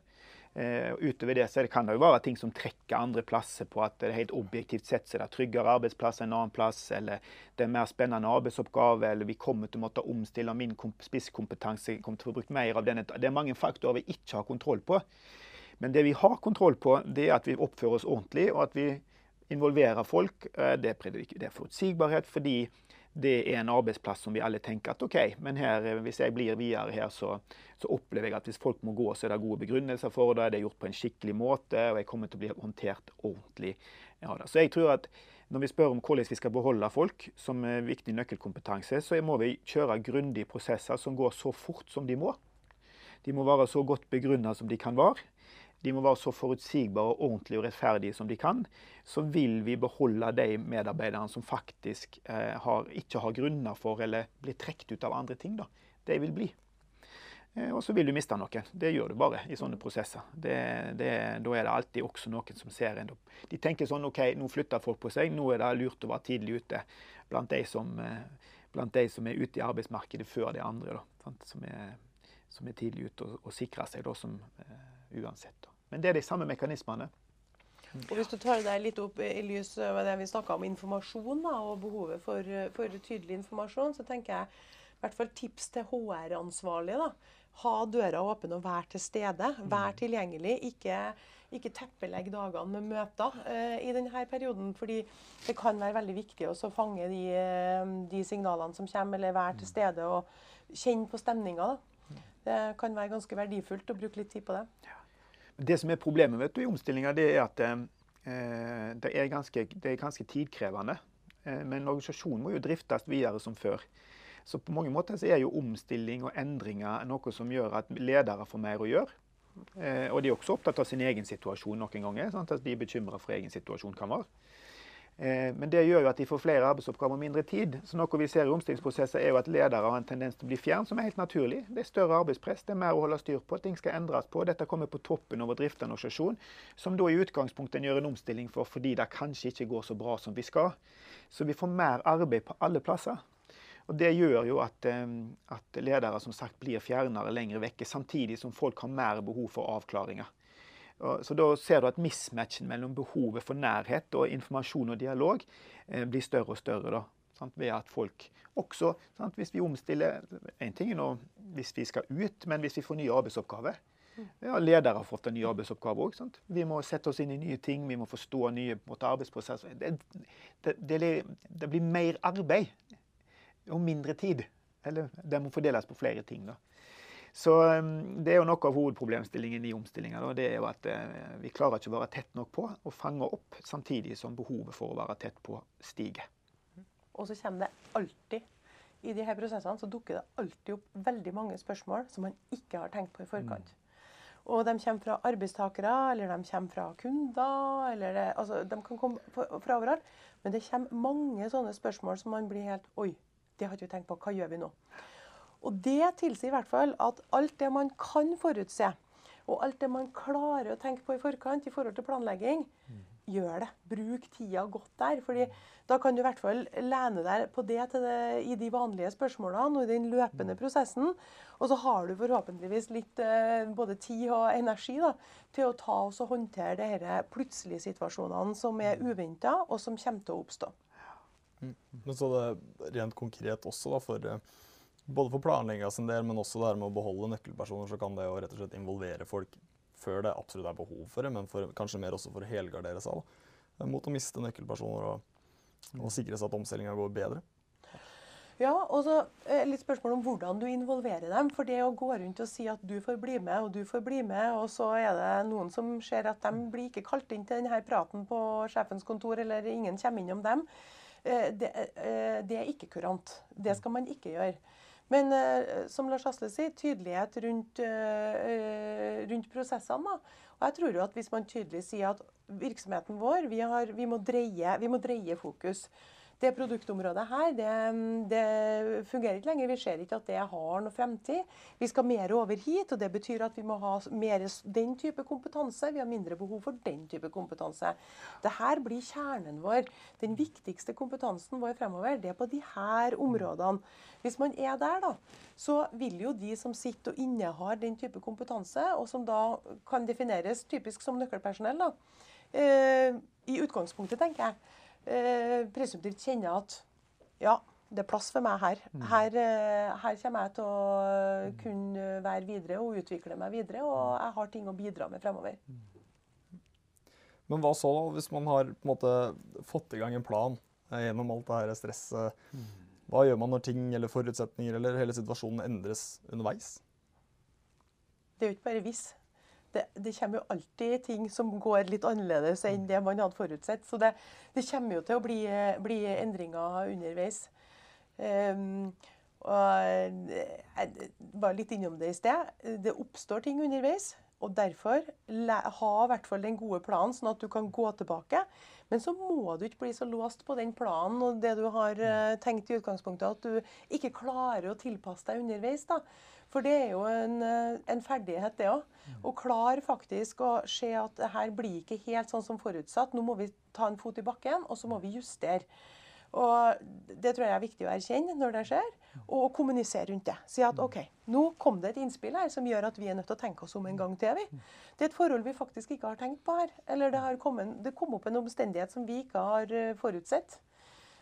Eh, utover det så kan det jo være ting som trekker andre plasser på at det helt objektivt sett så er det tryggere arbeidsplasser en annen plass, eller det er mer spennende arbeidsoppgave, eller vi kommer til å måtte omstille min spisskompetanse, kommer til å få brukt mer av denne. Det er mange faktorer vi ikke har kontroll på. Men det vi har kontroll på, det er at vi oppfører oss ordentlig, og at vi involverer folk. Eh, det er forutsigbarhet fordi det er en arbeidsplass som vi alle tenker at OK, men her, eh, hvis jeg blir videre her, så, så, opplever jeg at hvis folk må gå, så er det gode begrunnelser for det. Det er gjort på en skikkelig måte, og jeg kommer til å bli håndtert ordentlig. Ja, så jeg tror at når vi spør om hvordan vi skal beholde folk som er viktig nøkkelkompetanse, så må vi kjøre grundige prosesser som går så fort som de må. De må være så godt begrunnet som de kan være de må være så forutsigbare, ordentlige og rettferdige som de kan, så vil vi beholde de medarbeiderne som faktisk eh, har, ikke har grunner for eller blir trukket ut av andre ting. Da. De vil bli. Eh, og så vil du miste noen. Det gjør du bare i sånne prosesser. Det, det, da er det alltid også noen som ser en. De tenker sånn OK, nå flytter folk på seg, nå er det lurt å være tidlig ute blant de som, eh, blant de som er ute i arbeidsmarkedet før de andre. Da, som, er, som, er, tidlig ute og, og sikrer seg da, som eh, uansett. Men det er de samme mekanismene. Og Hvis du tar det litt opp i lys av det vi snakka om informasjon da, og behovet for, for, tydelig informasjon, så tenker jeg i hvert fall tips til HR-ansvarlige. Ha døra åpen og vær til stede. Vær mm. tilgjengelig. Ikke, ikke teppelegg dagene med møter eh, i denne perioden. fordi det kan være veldig viktig å fange de, eh, de, signalene som kommer, eller være til mm. stede og kjenne på stemninga. Det kan være ganske verdifullt å bruke litt tid på det. Ja. Det som er problemet vet du, i omstillinga, det er at eh, det, er ganske, det, er ganske, tidkrevende. Eh, men organisasjonen må jo driftes videre som før. Så på mange måter så er jo omstilling og endringer noe som gjør at ledere får mer å gjøre. Eh, og de er også opptatt av sin egen situasjon noen ganger. Sant? At de er bekymra for egen situasjon kan være. Eh, men det gjør jo at de får flere arbeidsoppgaver og mindre tid. Så noe vi ser i omstillingsprosesser er jo at ledere har en tendens til å bli fjern, som er helt naturlig. Det er større arbeidspress, det er mer å holde styr på, ting skal endres på. Dette kommer på toppen over en organisasjon, som da i utgangspunktet en gjør en omstilling for fordi det kanskje ikke går så bra som vi skal. Så vi får mer arbeid på alle plasser. Og Det gjør jo at, eh, at ledere som sagt blir fjernere lenger vekke, samtidig som folk har mer behov for avklaringer. Så Da ser du at mismatchen mellom behovet for nærhet og informasjon og dialog eh, blir større og større. da, sant? Ved at folk også, sant? Hvis vi omstiller En ting er nå hvis vi skal ut, men hvis vi får nye arbeidsoppgaver ja, Ledere har fått en ny arbeidsoppgave òg. Vi må sette oss inn i nye ting, vi må forstå nye måter arbeidsprosesser. Det, det, det, det, blir mer arbeid og mindre tid. Eller det må fordeles på flere ting. da. Så Det er jo noe av hovedproblemstillingen i omstillinga. Det er jo at uh, vi klarer ikke å være tett nok på og fange opp, samtidig som behovet for å være tett på stiger. Og så kommer det alltid i de her prosessene så dukker det alltid opp veldig mange spørsmål som man ikke har tenkt på i forkant. Mm. Og de kommer fra arbeidstakere, eller de kommer fra kunder. eller det, altså, De kan komme fra overalt. Men det kommer mange sånne spørsmål som man blir helt Oi, det har ikke vi tenkt på. Hva gjør vi nå? Og Det tilsier i hvert fall at alt det man kan forutse, og alt det man klarer å tenke på i forkant i forhold til planlegging, mm. gjør det. Bruk tida godt der. fordi da kan du i hvert fall lene deg på det, det, i de vanlige spørsmålene og i den løpende mm. prosessen. Og så har du forhåpentligvis litt eh, både tid og energi da, til å ta oss og håndtere disse plutselige situasjonene som er mm. uventa, og som kommer til å oppstå. Men så det rent konkret også da, for eh, både for planlegginga sin del, men også det her med å beholde nøkkelpersoner, så kan det jo rett og slett involvere folk før det absolutt er behov for det, men for, kanskje mer også for å helgardere seg da, eh, mot å miste nøkkelpersoner og, og sikre seg at omstillinga går bedre. Ja, og så eh, litt spørsmål om hvordan du involverer dem. For det å gå rundt og si at du får bli med, og du får bli med, og så er det noen som ser at de blir ikke kalt inn til denne praten på sjefens kontor, eller ingen kommer innom dem, eh, det, det er ikke kurant. Det skal man ikke gjøre. Men uh, som Lars Asle sier, tydelighet rundt, uh, rundt prosessene. Da. Og jeg tror jo at Hvis man tydelig sier at virksomheten vår vi, har, vi, må, dreie, vi må dreie fokus det produktområdet her, det, det, fungerer ikke lenger. Vi ser ikke at det har noe fremtid. Vi skal mer over hit, og det betyr at vi må ha mer den type kompetanse. Vi har mindre behov for den type kompetanse. Dette blir kjernen vår. Den viktigste kompetansen vår fremover, det er på her områdene. Hvis man er der, da, så vil jo de som sitter og innehar den type kompetanse, og som da kan defineres typisk som nøkkelpersonell, da, eh, i utgangspunktet, tenker jeg, eh, presumptivt kjenner at ja, det er plass for meg her. Mm. Her, eh, her, kommer jeg til å kunne være videre og utvikle meg videre, og jeg har ting å bidra med fremover. Men hva så, da, hvis man har på en måte fått i gang en plan eh, gjennom alt det her stresset? Hva gjør man når ting eller forutsetninger eller hele situasjonen endres underveis? Det er jo ikke bare hvis det, det, kommer jo alltid ting som går litt annerledes enn det man hadde forutsett. Så det, det kommer jo til å bli, bli endringer underveis. Um, og jeg var litt innom det i sted. Det oppstår ting underveis. Og derfor ha i hvert fall den gode planen, sånn at du kan gå tilbake. Men så må du ikke bli så låst på den planen og det du har uh, tenkt i utgangspunktet, at du ikke klarer å tilpasse deg underveis. da. For det er jo en, eh, en ferdighet, det òg. Å klare faktisk å se at det her blir ikke helt sånn som forutsatt. Nå må vi ta en fot i bakken, og så må vi justere. Og Det tror jeg er viktig å erkjenne når det skjer, og kommunisere rundt det. Si at OK, nå kom det et innspill her som gjør at vi er nødt til å tenke oss om en gang til. vi. Det er et forhold vi faktisk ikke har tenkt på her. Eller det, kommet, det kom opp en omstendighet som vi ikke har eh, forutsett.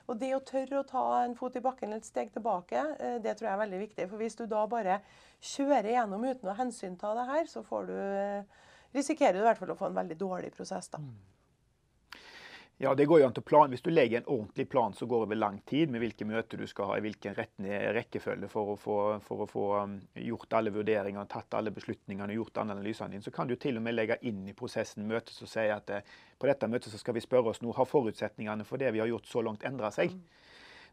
Og det å tørre å ta en fot i bakken eller et steg tilbake, eh, det tror jeg er veldig viktig. For hvis du da bare kjører gjennom uten å hensynta det her, så du, eh, risikerer du i hvert fall å få en veldig dårlig prosess. da. Ja, det går jo an til plan. Hvis du legger en ordentlig plan som går over lang tid, med hvilke møter du skal ha, i hvilken rekkefølge for å få, for å få um, gjort alle vurderingene, tatt alle beslutningene, og gjort analysene dine, så kan du til og med legge inn i prosessen møtet som sier at eh, på dette møtet så skal vi spørre oss nå, har forutsetningene for det vi har gjort så langt endra seg? Mm.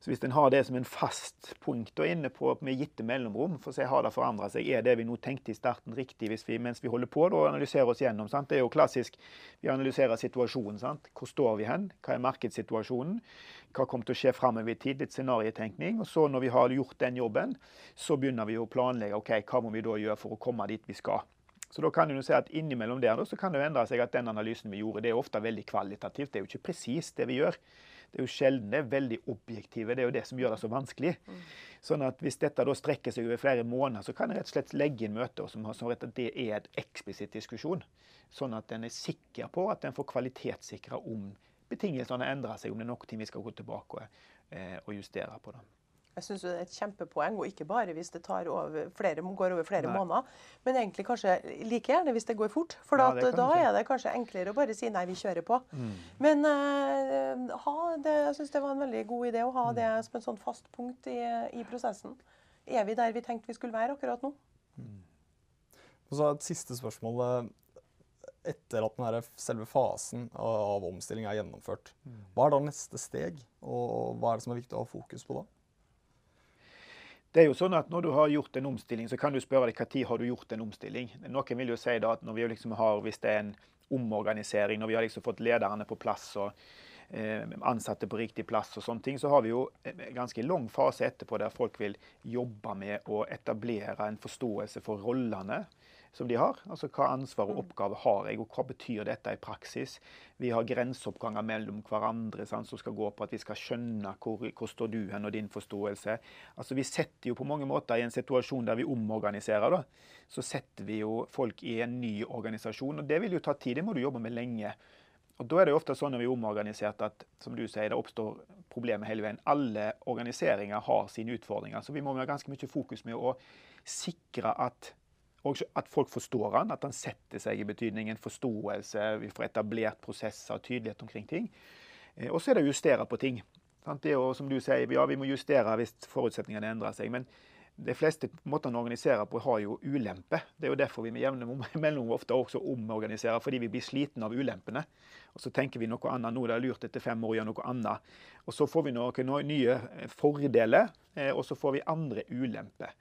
Så Hvis en har det som en fast punkt og inne på med gitte mellomrom, for å se har det forandra seg, er det vi nå tenkte i starten riktig vi, mens vi holder på å analysere oss gjennom? Sant? Det er jo klassisk. Vi analyserer situasjonen. Sant? Hvor står vi hen? Hva er markedssituasjonen? Hva kommer til å skje framover i tid? Litt scenariotenkning. Og så når vi har gjort den jobben, så begynner vi å planlegge ok, hva må vi da gjøre for å komme dit vi skal. Så da kan du se at Innimellom der så kan det endre seg at den analysen vi gjorde, det er ofte veldig kvalitativt. Det er jo ikke presist det vi gjør det er jo sjeldne veldig objektive. Det er jo det som gjør det så vanskelig. Mm. Sånn at Hvis dette da strekker seg over flere måneder, så kan jeg rett og slett legge inn møter som har sånn at det er et eksplisitt diskusjon. Sånn at en er sikker på at en får kvalitetssikra om betingelsene endrer seg, om det er noe vi skal gå tilbake og, eh, og justere på. det. Jeg syns det er et kjempepoeng, og ikke bare hvis det over flere, går over flere nei. måneder, men egentlig kanskje like gjerne hvis det går fort. For ja, da, da er det kanskje enklere å bare si nei, vi kjører på. Mm. Men uh, ha, det, jeg syns det var en veldig god idé å ha mm. det som en sånn fast punkt i, i, prosessen. Er vi der vi tenkte vi skulle være akkurat nå? Mm. Og så Et siste spørsmål. Etter at denne selve fasen av omstilling er gjennomført, mm. hva er da neste steg, og hva er det som er viktig å ha fokus på da? Det er jo sånn at Når du har gjort en omstilling, så kan du spørre deg når har du gjort en omstilling. Noen vil jo si da at når vi liksom har, hvis det er en omorganisering, når vi har liksom fått lederne på plass og eh, ansatte på riktig plass, og sånne ting, så har vi jo en ganske lang fase etterpå der folk vil jobbe med å etablere en forståelse for rollene som de har. Altså hva ansvar og mm. oppgave har jeg, og hva betyr dette i praksis? Vi har grenseoppganger mellom hverandre sant, som skal gå på at vi skal skjønne hvor, hvor står du hen og din forståelse. Altså Vi setter jo på mange måter i en situasjon der vi omorganiserer, da, så setter vi jo folk i en ny organisasjon. og Det vil jo ta tid, det må du jobbe med lenge. Og Da er det jo ofte sånn når vi er omorganisert at som du sier, det oppstår problemer hele veien. Alle organiseringer har sine utfordringer, så vi må ha ganske mye fokus med å sikre at og at folk forstår han, at han setter seg i betydningen forståelse, vi får etablert prosesser og tydelighet omkring ting. Eh, og så er det å justere på ting. Det er jo, som du sier, ja, Vi må justere hvis forutsetningene endrer seg. Men de fleste måtene å organisere på har jo ulemper. Det er jo derfor vi med jevne mellom ofte også omorganiserer, fordi vi blir slitne av ulempene. Og så tenker vi noe annet nå, det er lurt etter fem år å gjøre noe annet. Og så får vi noen nye fordeler, eh, og så får vi andre ulemper.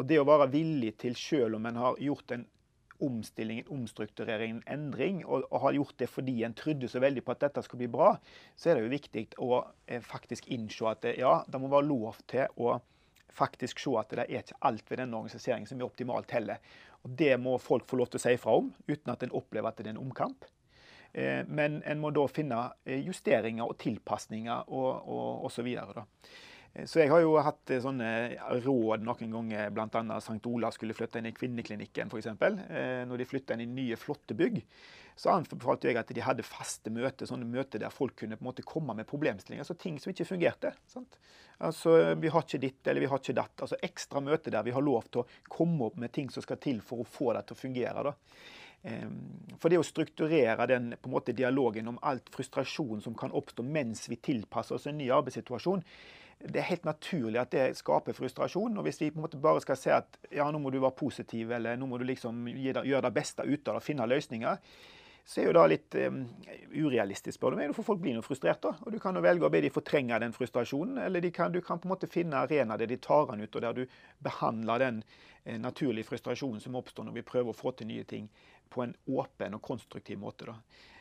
Og det å være villig til, selv om en har gjort en omstilling, omstrukturering, endring, og, og, har gjort det fordi en trodde så veldig på at dette skulle bli bra, så er det jo viktig å eh, faktisk innse at det, ja, det må være lov til å faktisk se at det er ikke alt ved denne organiseringen som er optimalt heller. Og Det må folk få lov til å si fra om, uten at en opplever at det er en omkamp. Eh, men en må da finne eh, justeringer og tilpasninger og, og Eh, så jeg har jo hatt eh, sånne råd noen ganger, bl.a. St. Olav skulle flytte inn i kvinneklinikken f.eks. Eh, når de flytta inn i nye, flotte bygg, så anbefalte jeg at de hadde faste møter, sånne møter der folk kunne på en måte komme med problemstillinger, altså ting som ikke fungerte. Sant? Altså, Vi har ikke ditt eller vi har ikke datt. altså Ekstra møter der vi har lov til å komme opp med ting som skal til for å få det til å fungere. da. For det å strukturere den på en måte dialogen om alt frustrasjon som kan oppstå mens vi tilpasser oss en ny arbeidssituasjon, det er helt naturlig at det skaper frustrasjon. og Hvis vi på en måte bare skal se at ja, nå må du være positiv, eller nå må du liksom gjøre det beste ut av det finne løsninger, så er jo det litt um, urealistisk, spør du meg. For folk blir noe frustrert. da. Og Du kan jo velge å be de fortrenge den frustrasjonen, eller kan, du kan på en måte finne arenaer der de tar den ut, og der du behandler den eh, naturlige frustrasjonen som oppstår når vi prøver å få til nye ting, på en åpen og konstruktiv måte. da.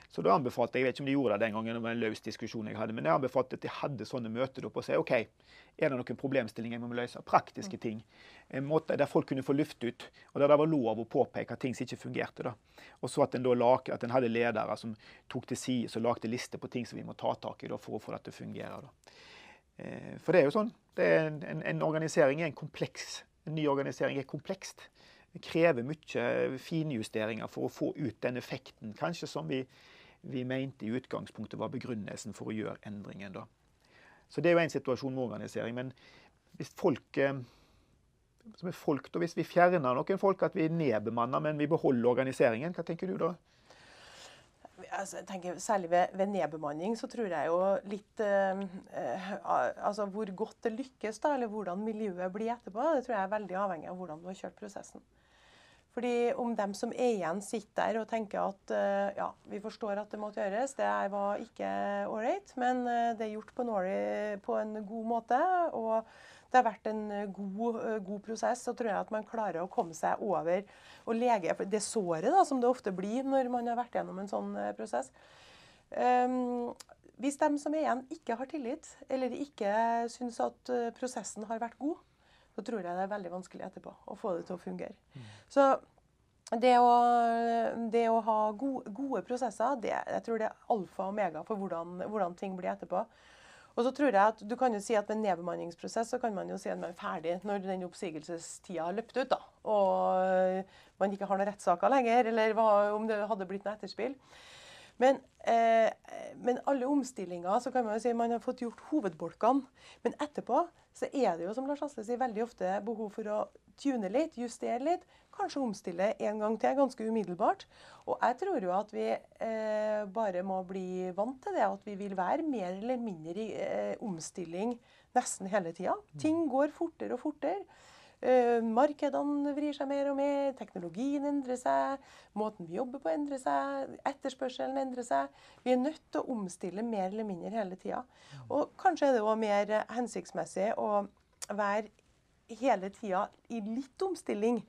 Så da anbefalte jeg, jeg vet ikke om de gjorde det den gangen, det var en løs diskusjon jeg hadde, men jeg anbefalte at de hadde sånne møter opp og si OK, er det noen problemstillinger vi må løse? Praktiske mm. ting. En måte der folk kunne få luft ut, og der det var lov å påpeke ting som ikke fungerte. da. Og så at en, da lag, at en hadde ledere som tok til side og lagde lister på ting som vi må ta tak i da, for å få det til å fungere. da. Eh, for det er jo sånn. Er en, en, organisering er en kompleks. En ny organisering er komplekst. Det krever mye finjusteringer for å få ut den effekten kanskje som vi vi mente i utgangspunktet var begrunnelsen for å gjøre endringen. Da. Så det er jo en situasjon med organisering. Men hvis folk, eh, som er folk da, hvis vi fjerner noen folk, at vi nedbemanner, men vi beholder organiseringen, hva tenker du da? Altså, jeg tenker Særlig ved, ved, nedbemanning så tror jeg jo litt eh, eh, Altså hvor godt det lykkes, da, eller hvordan miljøet blir etterpå, det tror jeg er veldig avhengig av hvordan du har kjørt prosessen. Fordi om dem som er igjen, sitter der og tenker at eh, ja, vi forstår at det måtte gjøres, det var ikke ålreit, men eh, det er gjort på en, på en, god måte. og det har vært en god, eh, god, prosess, så tror jeg at man klarer å komme seg over og lege det såret da, som det ofte blir når man har vært gjennom en sånn prosess. Um, hvis de som er igjen, ikke har tillit, eller ikke syns at prosessen har vært god, så tror jeg det er veldig vanskelig etterpå å få det til å fungere. Mm. Så det å, det å ha gode, gode prosesser, det, jeg tror det er alfa og omega for hvordan, hvordan, ting blir etterpå. Og så tror jeg at du kan jo si at Med en nedbemanningsprosess så kan man jo si at man er ferdig når den oppsigelsestida har løpt ut. da, Og man ikke har noen rettssaker lenger, eller hva, om det hadde blitt noe etterspill. Men, eh, men, alle omstillinger så kan man jo si man har fått gjort hovedbolkene. Men etterpå så er det jo som Lars Asle sier, veldig ofte behov for å tune litt, justere litt. Kanskje omstille en gang til, ganske umiddelbart. Og jeg tror jo at vi eh, bare må bli vant til det. At vi vil være mer eller mindre i eh, omstilling nesten hele tida. Ting går fortere og fortere. Uh, markedene vrir seg mer og mer, teknologien endrer seg, måten vi jobber på endrer seg, etterspørselen endrer seg. Vi er nødt til å omstille mer eller mindre hele tida. Og kanskje er det òg mer hensiktsmessig å være hele tida i litt omstilling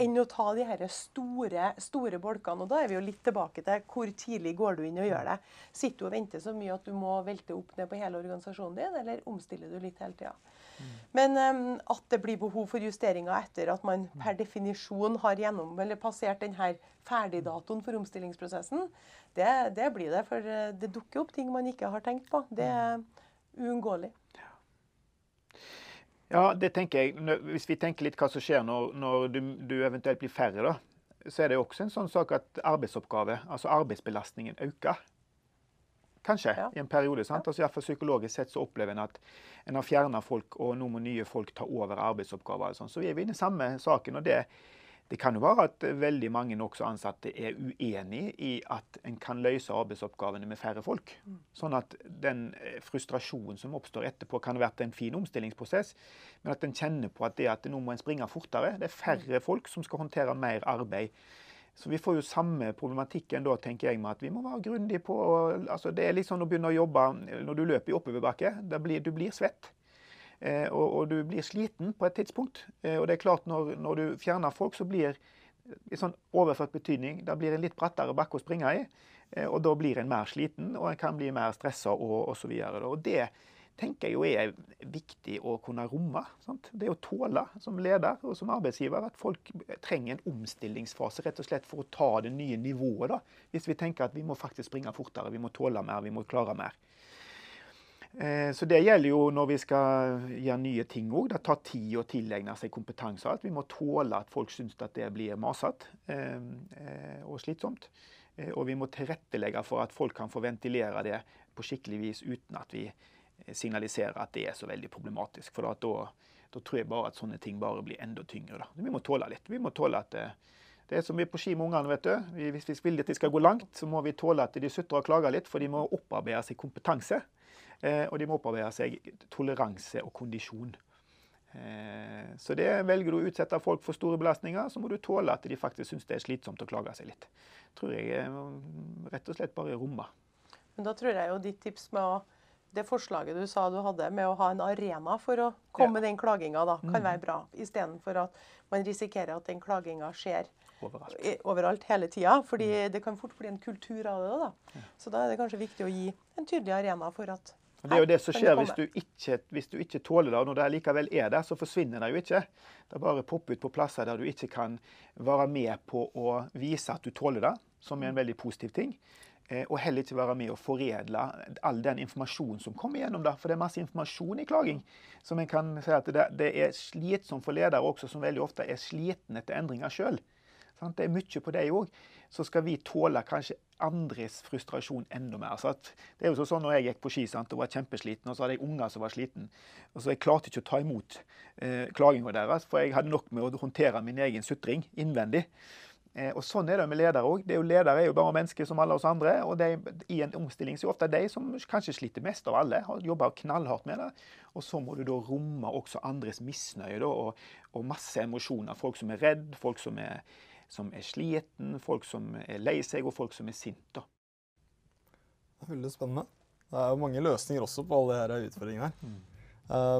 enn å ta de her store, store bolkene. Og da er vi jo litt tilbake til hvor tidlig går du inn og gjør det. Sitter du og venter så mye at du må velte opp ned på hele organisasjonen din, eller omstiller du litt hele tida? Men at det blir behov for justeringer etter at man per definisjon har gjennom, eller passert denne ferdigdatoen for omstillingsprosessen, det, det, blir det. For eh, det dukker opp ting man ikke har tenkt på. Det er uunngåelig. Ja, det tenker jeg. Hvis vi tenker litt hva som skjer når, når du, du, eventuelt blir færre, da, så er det også en sånn sak at arbeidsoppgave, altså arbeidsbelastningen, øker. Kanskje, ja. i en periode. sant? Altså, fall Psykologisk sett så opplever en at en har fjerna folk, og nå må nye folk ta over arbeidsoppgaver. Sånn. Så vi er inne i samme saken. og det, det kan jo være at veldig mange også ansatte er uenig i at en kan løse arbeidsoppgavene med færre folk. Mm. Sånn at den eh, frustrasjonen som oppstår etterpå, kan ha vært en fin omstillingsprosess, men at en kjenner på at det at nå må en springe fortere. Det er færre folk som skal håndtere mer arbeid. Så vi får jo samme problematikken da, tenker jeg, med at vi må være grundige på altså Det er litt sånn å begynne å jobbe når du løper i oppoverbakke. Blir, du blir svett. Eh, og, og, du blir sliten på et tidspunkt. Eh, og det er klart, når, når, du fjerner folk, så blir i sånn overført betydning, da blir en litt brattere bakke å springe i. eh, Og da blir en mer sliten, og en kan bli mer stressa og osv. Og det tenker jeg jo er viktig å kunne romme. Sant? Det å tåle som leder og som arbeidsgiver at folk trenger en omstillingsfase rett og slett for å ta det nye nivået. da. Hvis vi tenker at vi må faktisk springe fortere, vi må tåle mer, vi må klare mer. Eh, Så det gjelder jo når vi skal gjøre nye ting òg. Det tar tid å tilegne seg kompetanse. og alt. Vi må tåle at folk syns at det blir masete eh, eh, og slitsomt. Og vi må tilrettelegge for at folk kan få ventilere det på skikkelig vis uten at vi signaliserer at det er så veldig problematisk. For da, da tror jeg bare at sånne ting bare blir enda tyngre. Da. Vi må tåle litt. Vi må tåle at eh, det er vi er på ski med ungene. vet du. Hvis vi vil at de skal gå langt, så må vi tåle at de sutrer og klager litt, for de må opparbeide seg kompetanse. Eh, og de må opparbeide seg toleranse og kondisjon. Eh, så det velger du å utsette folk for store belastninger, så må du tåle at de faktisk syns det er slitsomt å klage seg litt. Tror jeg rett og slett bare rommer. Men da tror jeg jo ditt tips med å det forslaget du sa du hadde med å ha en arena for å komme med den klaginga, da, kan være bra. Istedenfor at man risikerer at den klaginga skjer Overalt. overalt hele tida. Fordi det kan fort bli en kultur av det. da. Så da er det kanskje viktig å gi en tydelig arena for at Og Det er jo det som skjer hvis du ikke, hvis du ikke tåler det. og Når det likevel er der, så forsvinner det jo ikke. Det bare popper ut på plasser der du ikke kan være med på å vise at du tåler det, som er en veldig positiv ting. Eh, Og heller ikke være med å foredle all den informasjonen som kommer gjennom det. For det er masse informasjon i klaging. Som en kan si at det, er slitsomt for ledere også, som veldig ofte er sliten etter endringer sjøl. Det er mye på det òg. Så skal vi tåle kanskje andres frustrasjon enda mer. Så det er jo sånn når jeg gikk på ski sant, og var kjempesliten, og så hadde jeg unger som var sliten. Og så Jeg klarte ikke å ta imot eh, klaginga deres, for jeg hadde nok med å håndtere min egen sutring innvendig. Eh, og Sånn er det med ledere òg. Ledere er jo bare mennesker som alle oss andre. og de, I en omstilling så er det ofte de som kanskje sliter mest av alle. Har jobba knallhardt med det. Og så må du da romme også andres misnøye da, og, og masse emosjoner. Folk som er redd, folk som er, som er sliten, folk som er lei seg, og folk som er sinte. Det er veldig spennende. Det er jo mange løsninger også på alle disse utfordringene her. Mm.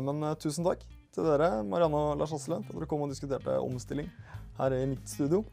Men eh, tusen takk til dere, Marianne og Lars Asle, for at dere kom og diskuterte omstilling her i mitt studio.